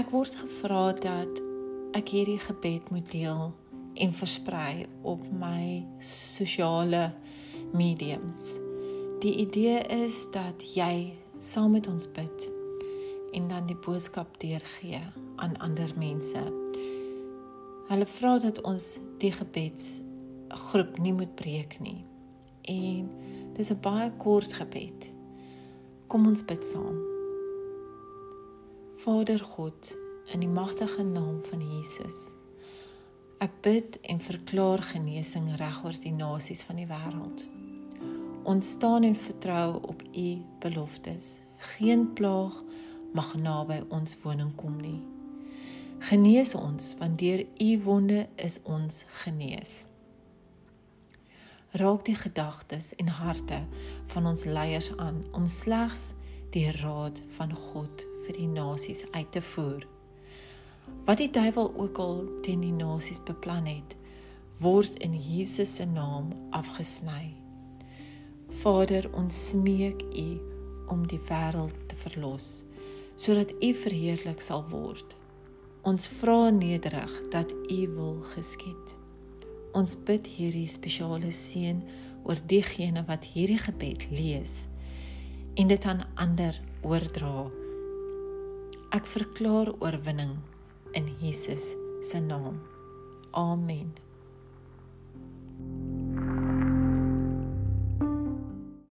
Ek word gevra dat ek hierdie gebed moet deel en versprei op my sosiale mediums. Die idee is dat jy saam met ons bid en dan die boodskap deurgee aan ander mense. Hulle vra dat ons die gebeds groep nie moet breek nie. En dis 'n baie kort gebed. Kom ons bid saam. Vader God, in die magtige naam van Jesus. Ek bid en verklaar genesing regoor die nasies van die wêreld. Ons staan en vertrou op U beloftes. Geen plaag mag naby ons woning kom nie. Genees ons want deur U wonde is ons genees. Raak die gedagtes en harte van ons leiers aan om slegs die raad van God vir die nasies uit te voer. Wat die duiwel ook al teen die nasies beplan het, word in Jesus se naam afgesny. Vader, ons smeek U om die wêreld te verlos, sodat U verheerlik sal word. Ons vra nederig dat U wil geskied. Ons bid hierdie spesiale seën oor diegene wat hierdie gebed lees en dit aan ander oordra. Ek verklaar oorwinning in Jesus se naam. Amen.